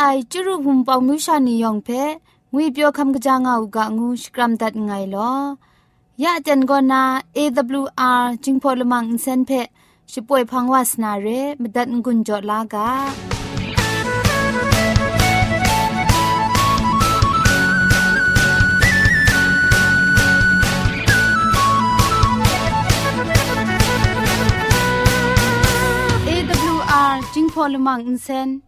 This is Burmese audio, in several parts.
ไอจุรุภุมปองมิวชานียองเพงุยเปียวคำกะจางอูกะงูสกรัมดัดไงลอยะจันกอนา AWR จิงพอลมังอินเซนเพช่วยพังวาสนาเรมดัดงุนจอลากาจิงพอลมังอินเซน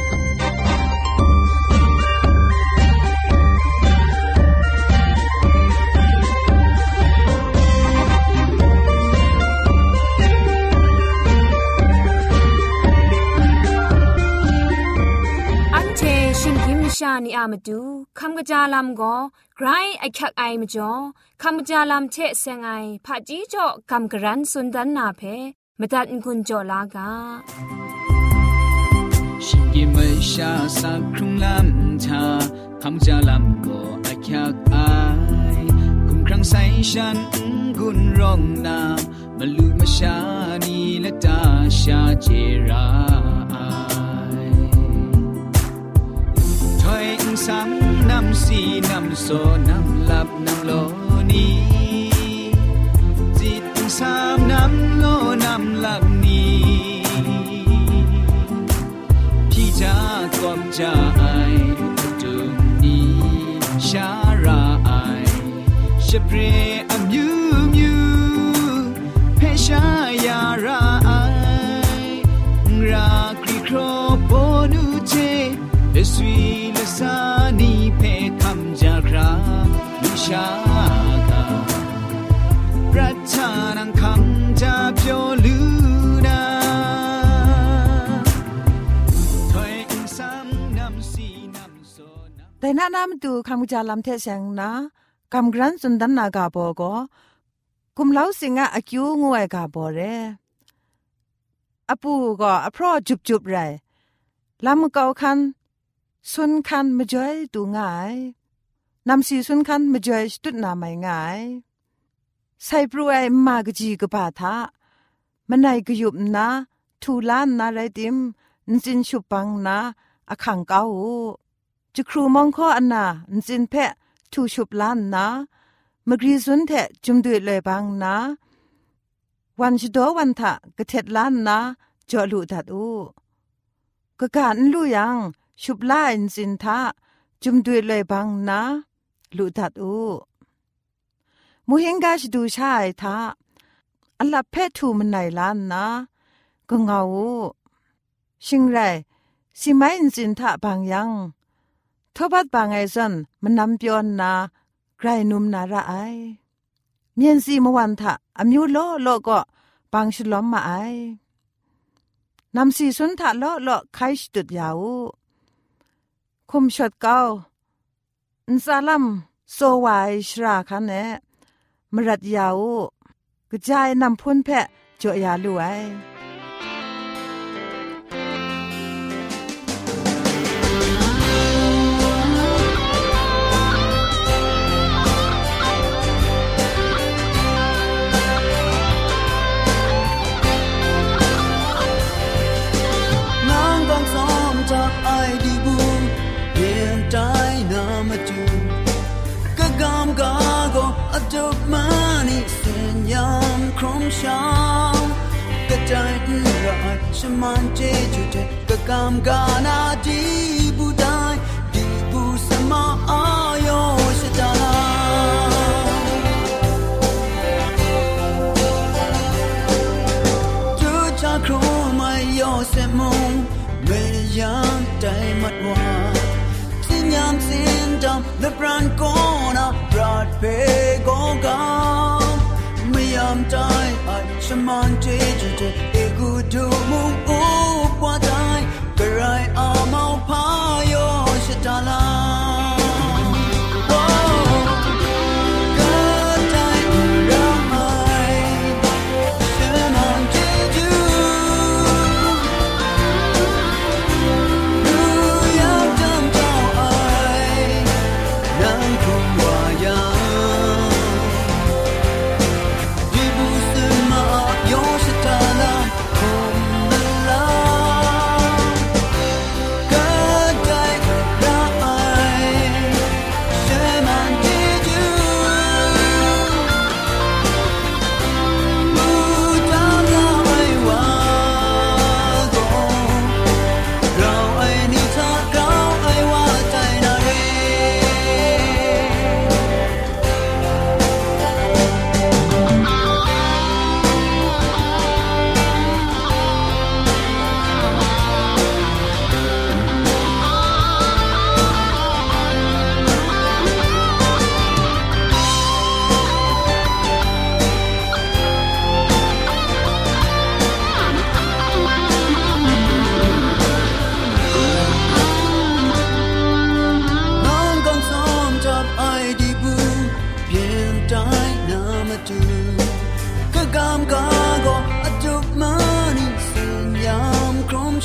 ชานีอามาดูคำกระจาลำก็ไกรไอคักไอมาจ่อคำกระจาลำเชะเซงไอผาจีจ่อคำกระรันสุนดันนาเพม่ตัดกุญจ่อลากาชิงกิไม่ชาสักครุงลำชาคำกระจาลำก็ไอคักไอคุมครั้งใสฉันกุนร้องนามมาลุมาชานีและตาชาเจรา ထွင်ဆမ်နမ်စီနမ် นำแต่น้านามตูคำจาลำเทเสงนะคำกรันสุนดันนากาโบก็กุมเล้าสิงะอคิวงวยกาโบเรอปูก็อพรอจุบจุบไรลำเกาคันสุนคันมาจอยตูง่ายนำสีสุนคันมาจอยตุดนาไม่ง่ายใส่ปรวยมากจีกบาทามันไหนก็ยุบนะทูลานนาไรติมนจินชุปังนะอขังเกา จะครูมองข้ออันนาจินเพะทูชุบล้านนะมกรีซุนเทจุมดุยเลยบางนะ วันชดวันทะกะเท็ดล้านนะจอลูดัดอูกะการลู่ยังชุบล้าอินจินทะจุมดุยเลยบางนะลูดัดอูมูเฮงกาชดูชายทะอัลลับเพทูมันไหนล้านนะก็เงาชิงไรสิไม่อินจินทะบางยัง ทบัดบางไอซันมันนำเปียนนาไกรนุมนาระไอเมียนซีมวันทะอมิวโลโลก็บางชลอมมาไอนำสีสุนทะโลโลไคชตุดยาวคุมชดเก้าอินซาลัมโซวายชราคันเนมรัดยาวกระจายนำพุนเพะจ่อยาลุไอ 上，个战日啊，是满街就这个尴尬那地。man te te e good mo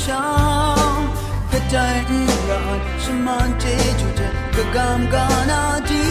sham the time you run shaman jeju de gam gana di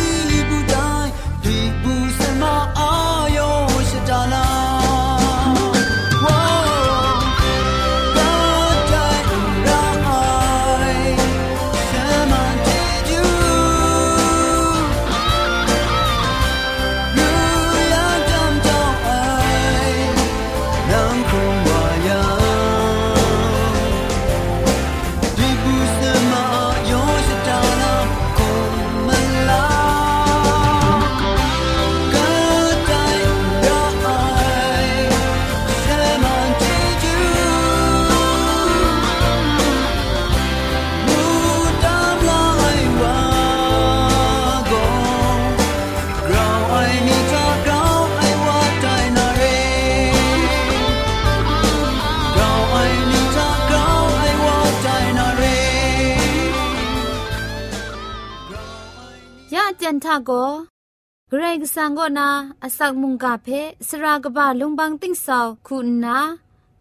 งก็นาอสักมุงกาเพสรากบะลุงบังติ้งสาวคุณนา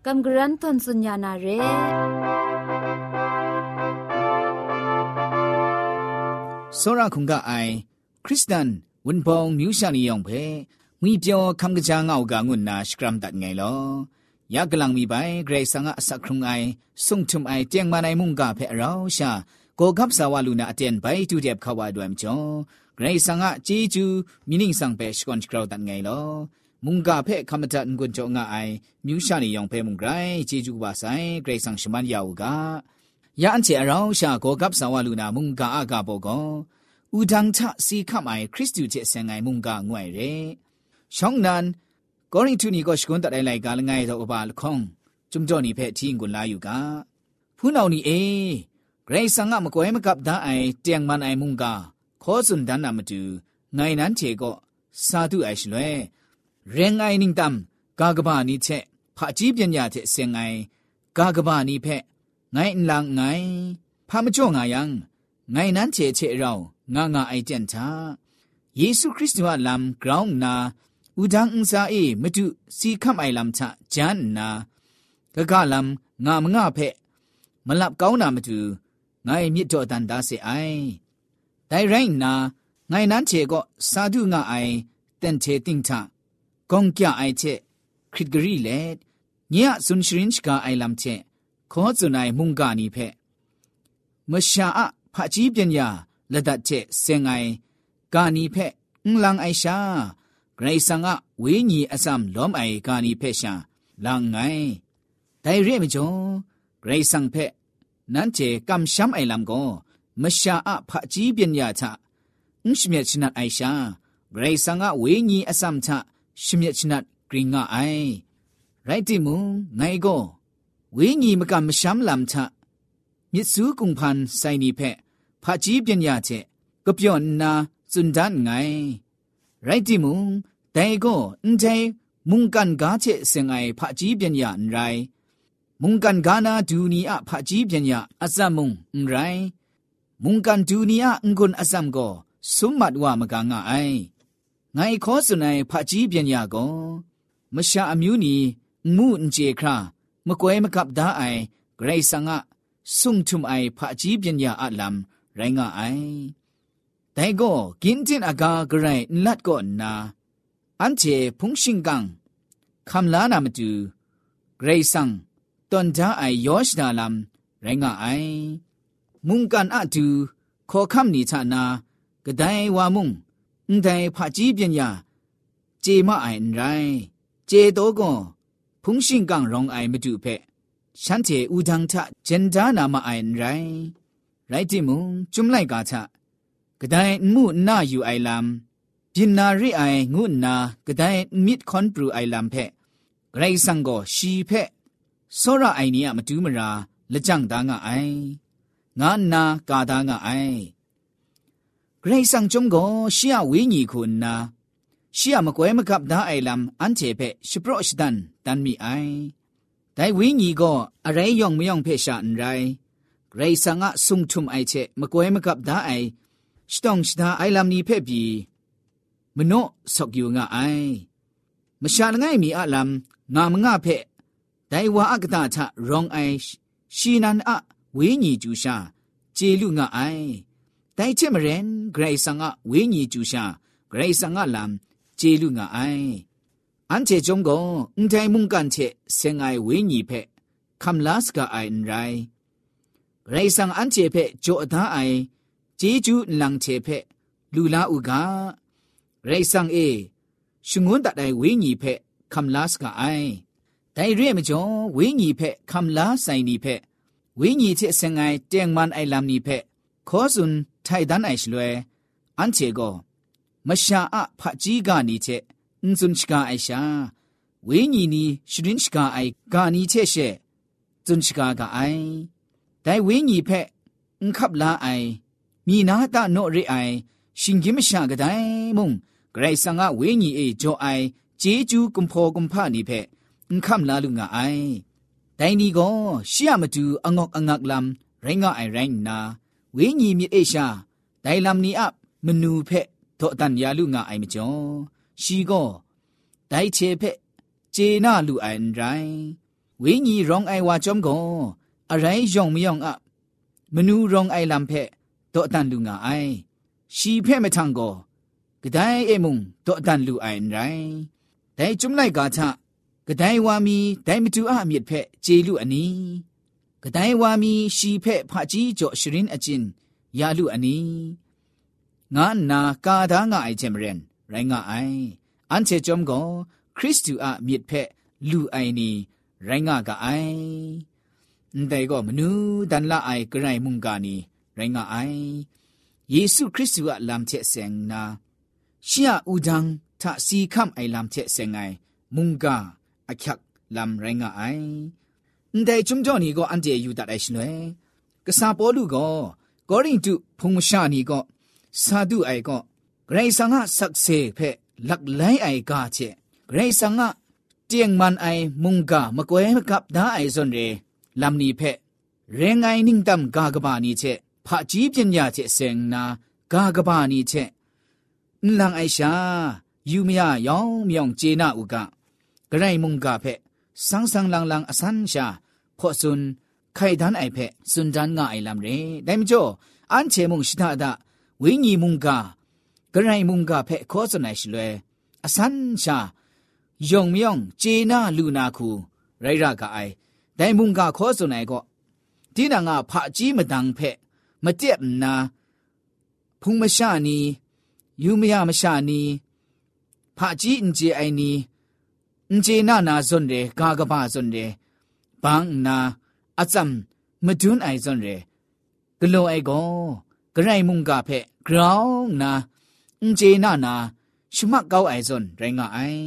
กำกรันทนสุญญานาเรစောရခုံကအိုင်ခရစ်စတန်ဝန်ပောင်မြူရှာလီယောင်ဖဲငွေပြောခံကကြာငောက်ကငွန်းနာစကရမ်တတ်ငယ်လောယကလန်မီပိုင်ဂရိတ်ဆန်ကအစခရုံအိုင်ဆုံထုံအိုင်တຽງမနိုင်မှုန်ကဖဲအရောရှာကိုကပ်ဆာဝလူနာအတန်ဘိုင်တူတဲ့ခဝါဒွမ်ချောဂရိสังะจีจูมินิงสังเปชกอนกราวตันไงลอมุงกาเพคำจัด งุนจงะไอมิวชานียองเพมุงไกรจีจูบาไซเกรสังชมันยาวกายาอันเจอเราชาโกกับสาวลูนามุงกาอากาโบกอูดังทะสีขับไอคริสตูเจเซงไงมุงกางวยเรช่องนั้นกอริทุนีก็ชกุนตัดไอไลกาลไงดอกบาลคงจุมจอนี่เพทีงกุนลาอยู่กาผู้นานี่เอเกรซังอะมกวยมกับดาไอเตียงมันไอมุงกา ခေါ်စွန်ဒန်နာမတူငိုင်နန်းချေကိုစာတုအိုင်ရှလွဲရင်ငိုင်နင်းတမ်ကာကဘာနီချက်ဖာကြီးပညာတဲ့စင်ငိုင်ကာကဘာနီဖက်ငိုင်လန်ငိုင်ဖာမကြောငါယံငိုင်နန်းချေချေရောငါငါအိုင်တန်ချာယေရှုခရစ်တုအလမ်ဂရောင်းနာဥဒန်းအန်စာအေမတုစီခမ်အိုင်လမ်ချဂျန်နာဂဂလမ်ငါမငါဖက်မလပ်ကောင်းနာမတူငိုင်မြစ်တော်တန်ဒါစေအိုင် တိုင်ရိုင်းနာငိုင်နန်းချေကိုစာဒုငါအိုင်တန်ချေတင်ချကောင်းကြအိုင်ချေခရစ်ဂရီလေညဆွန်ရှရင်ချ်ကအိုင်လမ်ချေခေါ်စွန်နိုင်မုန်ကနီဖက်မရှာအဖကြီးပညာလက်ဒတ်ချေစင်ငိုင်ကာနီဖက်အင်လန်အိုင်ရှာဂရိဆန်ကဝေးညီအစမ်လောအိုင်ကာနီဖက်ရှာလန်ငိုင်ဒိုင်ရဲမကျော်ဂရိဆန်ဖက်နန်းချေကမ်ရှမ်အိုင်လမ်ကို မရှာအဖအကြီးပညာချအင်းရှမြချနတ်အိုင်ရှာဂရိဆန်ကဝေးညီအစမ်ချရှမြချနတ်ဂရင်းငါအိုင်ရိုက်တီမူငိုင်ကိုဝေးညီမကမရှမ်လမ်ချမြစ်စုကုံဖန်ဆိုင်နီဖက်ဖအကြီးပညာချေကပြောနာစွန်ဒန်ငိုင်ရိုက်တီမူတိုင်ကိုအန်တိုင်မုန်ကန်ကားချေစင်အိုင်ဖအကြီးပညာန်ရိုင်မုန်ကန်ကာနာဒူနီအဖအကြီးပညာအစမုံ มุงกันจูนียงกุนอสัมก็สมมัดว่ามกางไอไงขอสุนัยพระจีเปียญญาก็มชาอมิวนีมูนเจครามกวยมกับดาไอไกรสังะสุงทุมไอพระจีเปียญญาอัลลัมไรงาไอแต่ก็กินจินอากากระไรลัดก่อนนา อันเจพุงชิงกังคำลานามจูไกรสังตอนจ้าไอยอชดาลัมไรงาไอ မုန်ကန်အတူခေါ်ခမ်နီချနာဂဒိုင်ဝါမုန်အန်တိုင်ဖာကြီးပညာဂျေမအိုင်ရိုင်းဂျေတော့ကွန်ဖုန်ရှင်ကန်ရောင်အိုင်မတူဖက်ရှန်တေဥဒန်းထဂျန်ဒါနာမအိုင်ရိုင်းရိုက်တိမုန်ကျွမ်လိုက်ကာချဂဒိုင်မှုနာယူအိုင်လမ်ဂျင်နာရီအိုင်ငုနာဂဒိုင်မစ်ခွန်ပရူအိုင်လမ်ဖက်ဂရိတ်ဆန်ကိုရှီဖက်စောရအိုင်နီယမတူးမရာလက်ကြန့်သားငါအိုင် ငါနာကာတာငါအိုင်ဂရိတ်ဆောင်ကျုံကိုရှီယဝိညီခုနာရှီယမကွဲမကပ်ဒါအိုင်လမ်အန်ချေဖက်ရှပရော့ရှ်ဒန်တန်မီအိုင်ဒိုင်ဝိညီကိုအရဲယောင်မယောင်ဖက်ရှာန်ရိုင်ဂရိတ်ဆောင်ကဆုံထုမ်အိုင်ချေမကွဲမကပ်ဒါအိုင်ရှတောင်ရှဒါအိုင်လမ်နီဖက်ပြီမနော့ဆော့ကယူငါအိုင်မရှာငိုင်မီအလမ်ငါမငါဖက်ဒိုင်ဝါအကတာချရောင်အိုင်ရှီနန်အ ဝေးညီကျူရှာကျေလူငါအိုင်တိုင်ချင်မရင်ဂရိတ်ဆန်ကဝေးညီကျူရှာဂရိတ်ဆန်ကလမ်ကျေလူငါအိုင်အန်ချေဂျုံကောအန်တိုင်မုန်ကန်ချေဆင်ငိုင်ဝေးညီဖက်ခမ်လာစကအိုင်ရိုင်ဂရိတ်ဆန်အန်ချေဖက်ဂျိုအသားအိုင်ဂျေဂျူလန်ချေဖက်လူလာဥကရိတ်ဆန်အေရှငွန်းတတိုင်ဝေးညီဖက်ခမ်လာစကအိုင်တိုင်ရဲမကျော်ဝေးညီဖက်ခမ်လာဆိုင်နီဖက် ဝိညာဉ်ချစ်စင်ငိုင်တຽງမန်အိုင်လမ်နိဖက်ခောဇွန်ထိုင်ဒန်အိုင်ရှလွဲအန်ချေကိုမရှာအဖကြီးကနေချက်အန်ဇွန်ချကာအိုင်ရှာဝိညာဉ်နီရှရင်ချကာအိုင်ဂာနီချက်ရှေဇွန်ချကာကအိုင်ဒိုင်ဝိညာဉ်ဖက်အန်ခပ်လာအိုင်မိနာတနော့ရိအိုင်ရှင်ကြီးမရှာကတိုင်မုံဂရိတ်ဆန်ကဝိညာဉ်အေဂျောအိုင်ဂျေဂျူးကွန်ဖောကွန်ဖာနိဖက်အန်ခမ်လာလူငါအိုင် ဒိုင်ဒီကောရှီယမတူအငေါကငက်လမ်ရိုင်းငါအိုင်ရိုင်းနာဝိညာဉ်မြေအေရှာဒိုင်လမ်နီအပ်မနူဖက်သောအတန်ယာလူငါအိုင်မကျော်ရှီကောဒိုင်ချေဖက်ဂျေနာလူအိုင်ရိုင်းဝိညာဉ်ရောင်အိုင်ဝါကျုံကောအရိုင်းယောင်မယောင်အပ်မနူရောင်အိုင်လမ်ဖက်သောအတန်လူငါအိုင်ရှီဖက်မထန်ကောဂဒိုင်အေမုံသောအတန်လူအိုင်ရိုင်းဒိုင်ကျုံလိုက်ကာချ กระไดวามีไดมตูอามีดเพเจลุอันนี้กระไดวามีชีเพพะจีจ่อชรินอจินยาลุอันนี้งานนากาดางาไอเจมเรนไรงาไออันเจจอมก็คริสตูอามีดเพลูไอนี้ไรงากาไอแต่ก็มนูดันละไอกระไรมุงกานีไรงาไอเยซูคริสต์อะลำเชเซงนาเชียอูดังทะซีคัมไอลำเชเซงไงมุงกา အချက်လမ်ရိုင်းငါအိုင်အန်တဲ့จุမ်ကြောနီကိုအန်တဲ့ယူတတ်တယ်ရှင်လေကစားပေါ်လူကိုကောရင်တုဖုံရှာနီကိုစာဒုအိုင်ကိုဂရိဆာငါဆက်ဆေဖဲลักไลไอกาเชเกรซังะเตียงมันไอมุงกามะกวยมะกับดาไอซอนเรลำนี้เพเรงไอนิ่งตำกากบานีเชผะจีปัญญาเชเซงนากากบานีเชนลังไอชายูมยายองมยองเจนาอุกะ ရိုင်မုန်ကဖက်ဆန်းဆန်းလန်းလန်းအဆန်းရှာဖော့ဆွန်းခိုင်ဒန်းအိုက်ဖက်စွန်ဒန်းငါအိုင်လမ်ရဲဒိုင်မကျော်အန်ချေမုန်ရှိတာဒဝိညီမုန်ကဂရိုင်မုန်ကဖက်ခေါ်စနိုင်ရှလွဲအဆန်းရှာယုံမြောင်ဂျေနာလူနာခုရိုက်ရကအိုင်ဒိုင်မုန်ကခေါ်စနိုင်ကောဒီနာငါဖာကြီးမတန်ဖက်မကြက်နာဖုံမရှာနီယူမရမရှာနီဖာကြီးအင်ဂျေအိုင်နီ အကျေနာနာစွန်ရဲကာကပါစွန်ရဲဘန်းနာအစမ်မဒွန်းအိုင်စွန်ရဲဂလုံအိုက်ကောဂရိုင်မုန်ကဖက်ဂရောင်းနာအကျေနာနာရှမကောက်အိုင်စွန်ရိုင်းငါအိုင်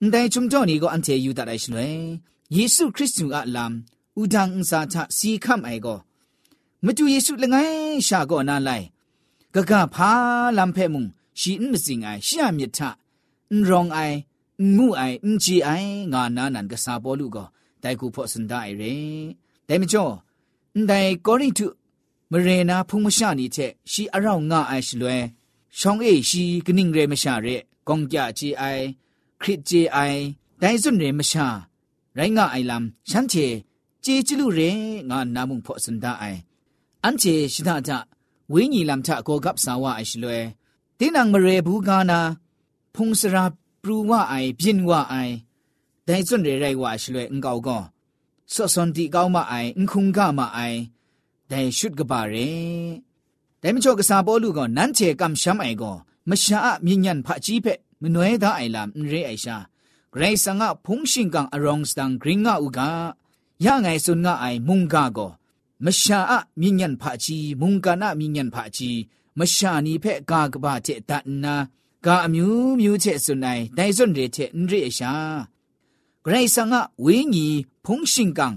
အန်တိုင်ချုံကြောနီကိုအန်တေယူတတ်အိုင်ရှင်လေယေရှုခရစ်သူအလမ်ဥဒန်းအစာချစီခမ်အိုင်ကောမတူယေရှုလငယ်ရှာကောနာလိုက်ဂဂဖာလမ်ဖဲမုန်ရှိအင်းမစင်အိုင်ရှာမြတ်ထအန်ရောင်အိုင် မှုအိုင်အင်ကြီးအိုင်ငါနာနန်ကစားပေါ်လူကတိုက်ကူဖို့စန်ဒိုင်ရဲဒဲမကျော်ဒိုင်ကောရီတုမရေနာဖုံမရှာနီချက်ရှီအရောက်ငါအိုင်ရှလွဲရှောင်းအေရှီကနင်းရဲမရှာရဲကောင်းကြကြီးအိုင်ခရစ်ကြီးအိုင်ဒိုင်စွန်ရဲမရှာရိုင်းငါအိုင်လမ်ရှမ်းချေကြေကျလူရဲငါနာမှုဖို့စန်ဒိုင်အန်ချေရှိဒတာဝိညာဉ်လမ်ချအကောကပ်စာဝအိုင်ရှလွဲတင်းနံမရေဘူးကာနာဖုံစရာ ပရူဝအိုင်ပြင်းဝအိုင်ဒိုင်စွန်ရဲရိုက်ဝါရှလွဲအင်ကောက်ကောဆော့စွန်တီကောက်မအိုင်အင်ခုံကမအိုင်ဒိုင်ရှုဒကပါရဲဒိုင်မချောကစားပေါ်လူကောနန်းချေကမ်ရှမ်အိုင်ကောမရှာအမြင့်ညံဖအကြီးဖက်မနွဲသားအိုင်လာရဲအိုင်ရှာဂရိဆန်ကဖုန်ရှင်ကန်အရောင်စတန်ဂရင်းကဥကရငိုင်စွန်ငါအိုင်မုန်ကကောမရှာအမြင့်ညံဖအကြီးမုန်ကနာမြင့်ညံဖအကြီးမရှာနီဖက်ကကပတဲ့တန်နာ ကအမျိုးမျိုးချက်စွန်နိုင်ဒိုင်စွန်ရတဲ့အန်ရီအရှာဂရိဆန်ကဝင်းကြီးဖုန်ရှင်ကန်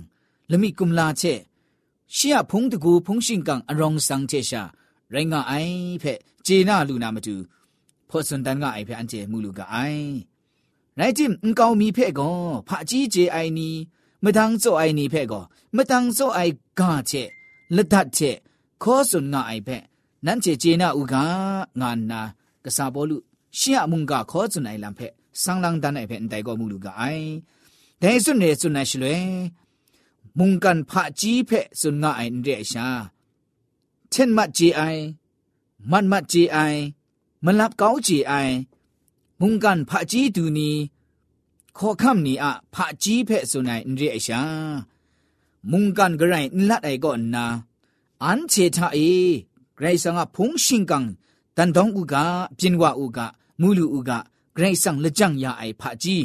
လမိကုမလာချက်ရှီယဖုန်တကူဖုန်ရှင်ကန်အရောင်ဆောင်ချက်ရှာရိုင်းကအိုင်ဖက်ဂျေနာလူနာမတူဖောစွန်တန်ကအိုင်ဖက်အန်ကျေမူလူကအိုင်ရိုင်းဂျင်အန်ကောင်မီဖက်ကောဖာကြီးဂျေအိုင်နီမတန်းစောအိုင်နီဖက်ကောမတန်းစောအိုင်ကချက်လက်ဒတ်ချက်ခောစွန်ငါအိုင်ဖက်နန်ကျေဂျေနာဥကငါနာကစားဘောလူ ရှီယမုန်ကခောစွန်အိုင်လံဖဲ့ဆန်းလန်းတန်အိုင်ဖဲ့အန်တိုင်ကောမူလူကအိုင်ဒဲစွန်နေစွန်နရှလွဲမုန်ကန်ဖာကြီးဖဲ့စွန်ငါအိုင်ရဲရှာเช่นมัดจีไอมันมัดจีไอมันลับเก้าจีไอมุงกันพระจีดูนีခေါ်ခမ်နီအဖာကြီးဖဲ့ဆိုနိုင်အရေရှာမုန်ကန်ဂရိုင်လတ်အိုင်ကောနာအန်ချေတာအေဂရိဆန်ကဖုန်ရှင်ကန်တန်တောင်းဥကပြင်းဝဥက မူလူဥကဂရိတ်ဆောင်လက်ကြံရအိုင်ဖာကြီး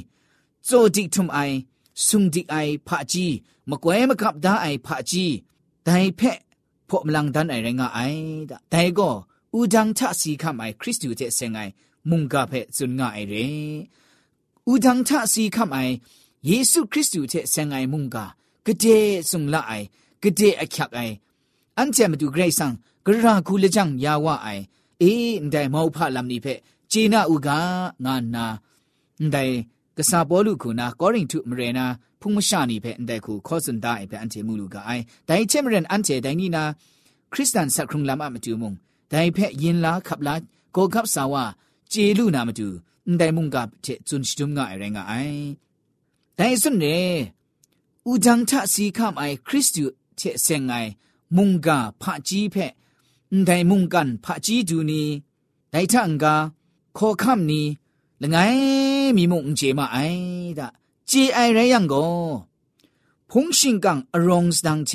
ဇိုဒီထုံအိုင်ဆုံဒီအိုင်ဖာကြီးမကွဲမကပ်ဒါအိုင်ဖာကြီးဒိုင်ဖက်ဖော့မလန်ဒန်အိုင်ရငါအိုင်ဒိုင်ကိုဥဒန်းချစီခမိုင်ခရစ်တုတဲ့ဆင်ငိုင်မုန်ကဖက်ဇွန်ငါအိုင်ရေဥဒန်းချစီခမိုင်ယေရှုခရစ်တုတဲ့ဆင်ငိုင်မုန်ကကတဲ့ဆုံလာအိုင်ကတဲ့အချက်အိုင်အန်ချေမတူဂရိတ်ဆောင်ဂရရာကူလက်ကြံရဝအိုင်အေးဒိုင်မောက်ဖလမ်နိဖက် จีนาอุกางานนาไดกษาปอลุคุณากอริงทุมเรนาพุงมชานีเป็นแต่คูข้อสันดาเป็นอันเจมูลูกาไอแต่เชมเรนอันเจไดนี่นาคริสตันสักครุงลามะมาจูมุงแต่เพยินลาขับลาโกขับสาวาเจลูนามาจูแต่มุงกับเจจุนชุมงาไอแรงไอแต่สุนเนอุจังทะสีข้ามไอคริสตูเจเซงไอมุงกาพระจีเพแต่มุงกันพระจีจูนีแต่ทังกา ขอข้ามนี้ละไงมีมุงเจมาไอดะเจไอไรยังก็พงชิงกังอรองสดังเจ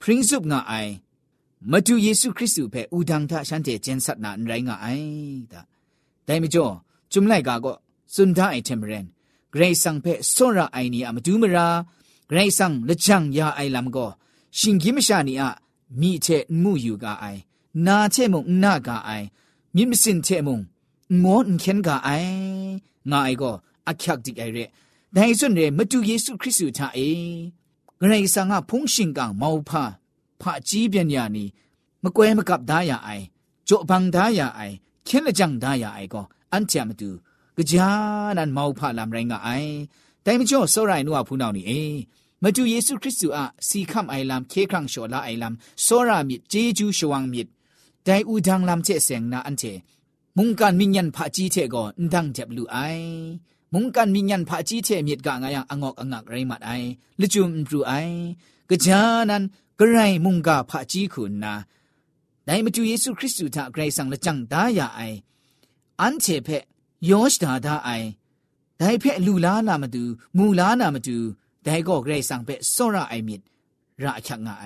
พริ้งซุบงาไอมาดูเยซูคริสต์เพอุดังทะฉันเจเจนสัตนานไรงาไอดะได้ไม่จ่อจุมไลกาก็สุนทาไอเทมเรนเกรซังเพส่วนระไอนี้อะมาดูมราเกรซังละจังยาไอลำก็ชิงกิมชานีอะมีเชมูอยู่กาไอนาเชมงนากาไอมิมสินเชมง ငေါန်ခင်ကအိုင်ငါအိုက်ကိုအချက်ဒီအိုင်ရဲဒိုင်စွန်ရဲမတူယေရှုခရစ်သူချအေဂရိဆာငါဖုန်ရှင်ကမောဖာဖာကြီးပညာနီမကွဲမကပ်ဒါယာအိုင်ဂျိုဘန်ဒါယာအိုင်ခင်းလက်ကြံဒါယာအိုင်ကိုအန်ချာမတူကြာနန်မောဖာလမ်ရိုင်းကအိုင်တိုင်မကျော်စောရိုင်နုအဖူးနောင်နီအေမတူယေရှုခရစ်သူအစီခမ်အိုင်လမ်ခေခန့်ရှော်လာအိုင်လမ်စောရာမြစ်ဂျေဂျူးရှဝမ်မြစ်ဒိုင်ဦးဒန်လမ်ချက်ဆင်နာအန်ချေ มุงการมิญญันพะจีเทก็ดังเจ็บลูไอมุงการมิญญันพะจีเทมีดกะงายังองอกอังักไรมัดไอลจุมรูไอกะจานันกระไรมุงกาพะจีคุณนาได้มาจูเยซูคริสต์ทะไกรสังละจังดายาไออันเทเพยอชดาดาไอได้เพลูลานามาดูมูลานามาดูได้ก็ไกรสังเพโซราไอมิดราชักงาไอ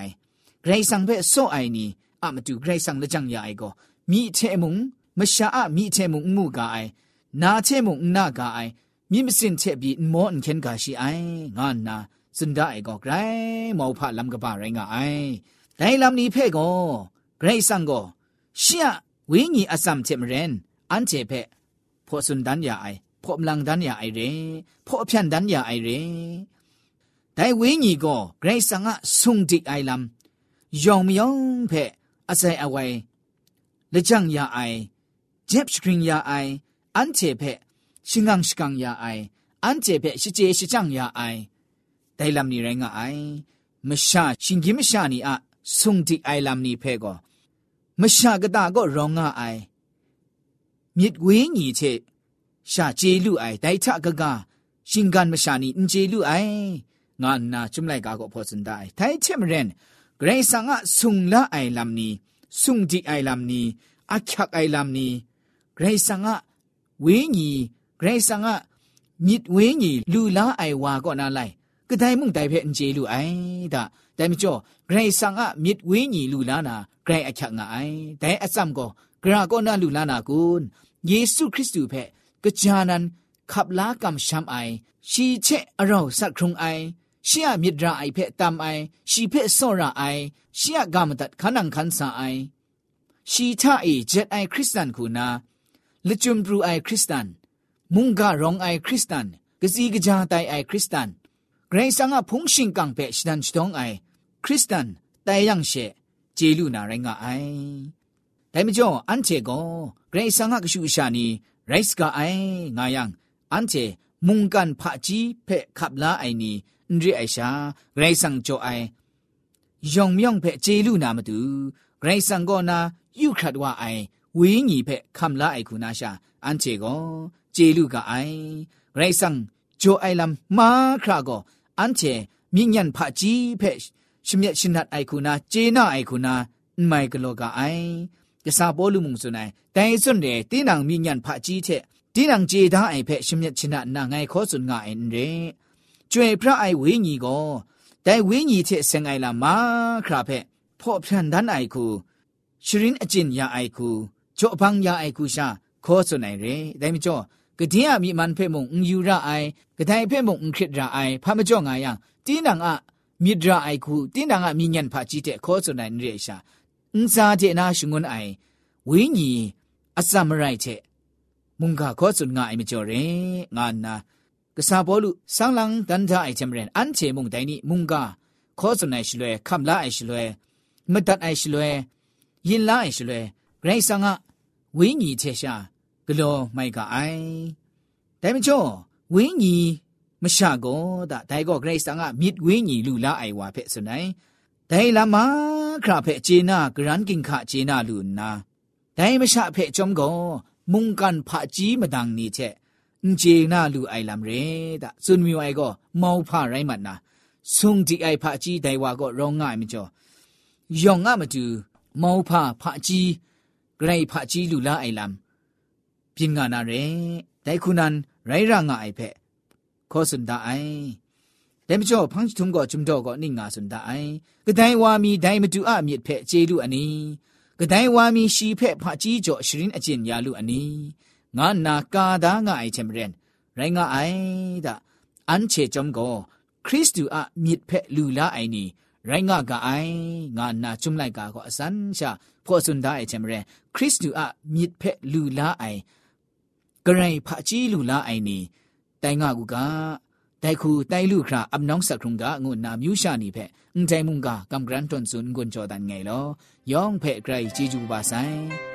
ไกรสังเพโซไอนี่อะมาดูไกรสังละจังยาไอก็มีเทมุง မရှာအမိထဲမုံမှုကအိုင်နာထဲမုံနာကအိုင်မြင့်မစင်ချက်ပြီးမောအန်ခင်ကရှိအိုင်ငါနာစင်ဒိုင်ကောဂရိုင်မောဖလမ်ကပါရိုင်ငါအိုင်ဒိုင်လမ်နီဖဲ့ကောဂရိတ်ဆန်ကောရှီယဝင်းကြီးအစမ်ချက်မရင်အန်ချေဖဲ့ဖောစွန်ဒန်ယာအိုင်ဖောမလန်ဒန်ယာအိုင်ရေဖောအဖြန်ဒန်ယာအိုင်ရေဒိုင်ဝင်းကြီးကောဂရိတ်ဆန်ကဆုံဒီအိုင်လမ်ယောင်မြောင်ဖဲ့အစိုင်အဝိုင်လက်ချန်ယာအိုင် เจ็บสกริงยาไออันเจเพชิงังสกังยาไออันเจเพชิเจชิจังยาไอแต่ลำนี้ไรงาไอมชาชิงกิมชานี่อะสุงดิไอลำนี้เพ่ก็มชากะตาก็ร้องงาไอมิดเวญีเชชาเจลูไอไดทะกะกาชิงกันมชานี่อินเจลูไองานนาจุมไลกาก็พอสันได้ไทเชมเรนเกรซังอะสุงละไอลำนี้สุงดิไอลำนี้อักขักไอลำนี้ เกรซังอะဝင်းကြီးဂရိဆန်ကမြစ်ဝင်းကြီးလူလားအိုင်ဝါကောနာလိုက်ကတိုင်မှုန်တိုင်ဖဲအန်ဂျေလူအိုင်ဒါတိုင်မကျော်ဂရိဆန်ကမြစ်ဝင်းကြီးလူလားနာဂရိအချက်ငါအိုင်တိုင်အစမ်ကိုဂရာကောနာလူလားနာကွန်းယေရှုခရစ်တုဖဲကြာနန်ขับล้ากำช้ำไอชีเชะเราสักครุงไอเชียมิดราไอเพะตามไอชีเพะโซราไอเชียกามตัดขันังขันสาไอชีท่าไอเจ็ดไอคริสตันคูนา ละจุมปรูไอคริสตันมุงการองไอคริสตันกะซีกะจาไตไอคริสตันเกรงสังะพงชิงกังเปชดันชดองไอคริสตันไตยังเชเจลูนาไรงะไอแต่ไม่จ่ออันเจก็เกรงสังะกะชูชานีไรส์กะไองายังอันเจมุงกันพะจีเพขับลาไอนีนรีไอชาเกรงสังจ่อไอยองมยองเพเจลูนามาดูเกรงสังก็นายุครัดว่าไอ ဝင်းညီဖက်ခမ်လာအိုက်ခုနာရှာအန်ချေကိုဂျေလူကအိုင်ရိုင်ဆန်ဂျိုအိုင်လမ်မာခရာကိုအန်ချေမြင့်ညံဖာကြီးဖက်ရှမြက်ရှင်နတ်အိုက်ခုနာဂျေနာအိုက်ခုနာမိုင်ကလောကအိုင်ကစားပေါ်လူမှုစွန်နိုင်တိုင်စွန်တဲ့တင်းနံမြင့်ညံဖာကြီးတဲ့တင်းနံဂျေသားအိုင်ဖက်ရှမြက်ရှင်နတ်နာ จ่อพังยาไอกุชาขอสุนัยเรได้มจ่อกะเดียมีมันเพ่มงอุยูระไอกะไดเพ่มงอุคริตระไอพะมจ่องายังตีนังอะมิตรไอคูตีนังอะมีญันพะจิเตขอสุนัยเรชาอุนซาเจนาชงุนไอวิญีอัสมไรเจมุงกาขอสุนงาไอมจ่อเรงานนากษาบอลุสังลังดันทาไอเจมเรนอันเจมุงไดนี่มุงกาขอสุนัยชลวยคำลาไอชลวยมตัดไอชลวยยินลาไอชลวยไรสังอะ ဝင်းညီချက်ရှာဂလောမိုက်ကအိုင်ဒါမကျော်ဝင်းညီမရှာကောဒါဒိုင်ကောဂရိတ်ဆန်ကမြစ်ဝင်းညီလူလာအိုင်ဝါဖက်စနိုင်ဒိုင်လာမခရဖက်အချေနာဂရန်ကင်ခအချေနာလူနာဒိုင်မရှာဖက်ကြုံကောမုန်ကန်ဖာကြီးမဒန်းနီချက်အင်ဂျေနာလူအိုင်လမ်ရဲဒါစွန်မီဝိုင်ကောမောဖရိုင်းမနာဆုံဒီအိုင်ဖာကြီးဒိုင်ဝါကောရောငါမကျော်ယောင်ငါမတူမောဖဖာကြီးไกรพะจีลูลาไอลำพินงานาเรแต่คุณนันไรร่างไอเพะขอสุนดาไอแต่ไม่ชอบพังทุงก็จุมดอก็นิ่งงาสุนดาไอกระไดวามีไดมาดูอามีเพะเจลูอันนี้กระไดวามีชีเพะพะจีจ่อชรินอจินยาลูอันนี้งานนากาดางาไอเชมเรนไรงาไอดาอันเชจอมก็คริสตูอะมีเพะลูลาไอนี้ไรงากาไองานนาจุมไลกาก็อสันชา ဖောစွန်ဒိုင်ချင်မရင်ခရစ်တုအမြစ်ဖက်လူလာအိုင်ဂရိုင်ဖာကြီးလူလာအိုင်နီတိုင်ငါကူကတိုက်ခုတိုင်လူခရာအမနောင်းစကရုံကငုနာမြူရှာနေဖက်အန်တိုင်မုန်ကကမ်ဂရန်တွန်စွန်ဂွန်ဂျော်ဒန်ငယ်လောယောင်ဖက်ဂရိုင်ជីဂျူပါဆိုင်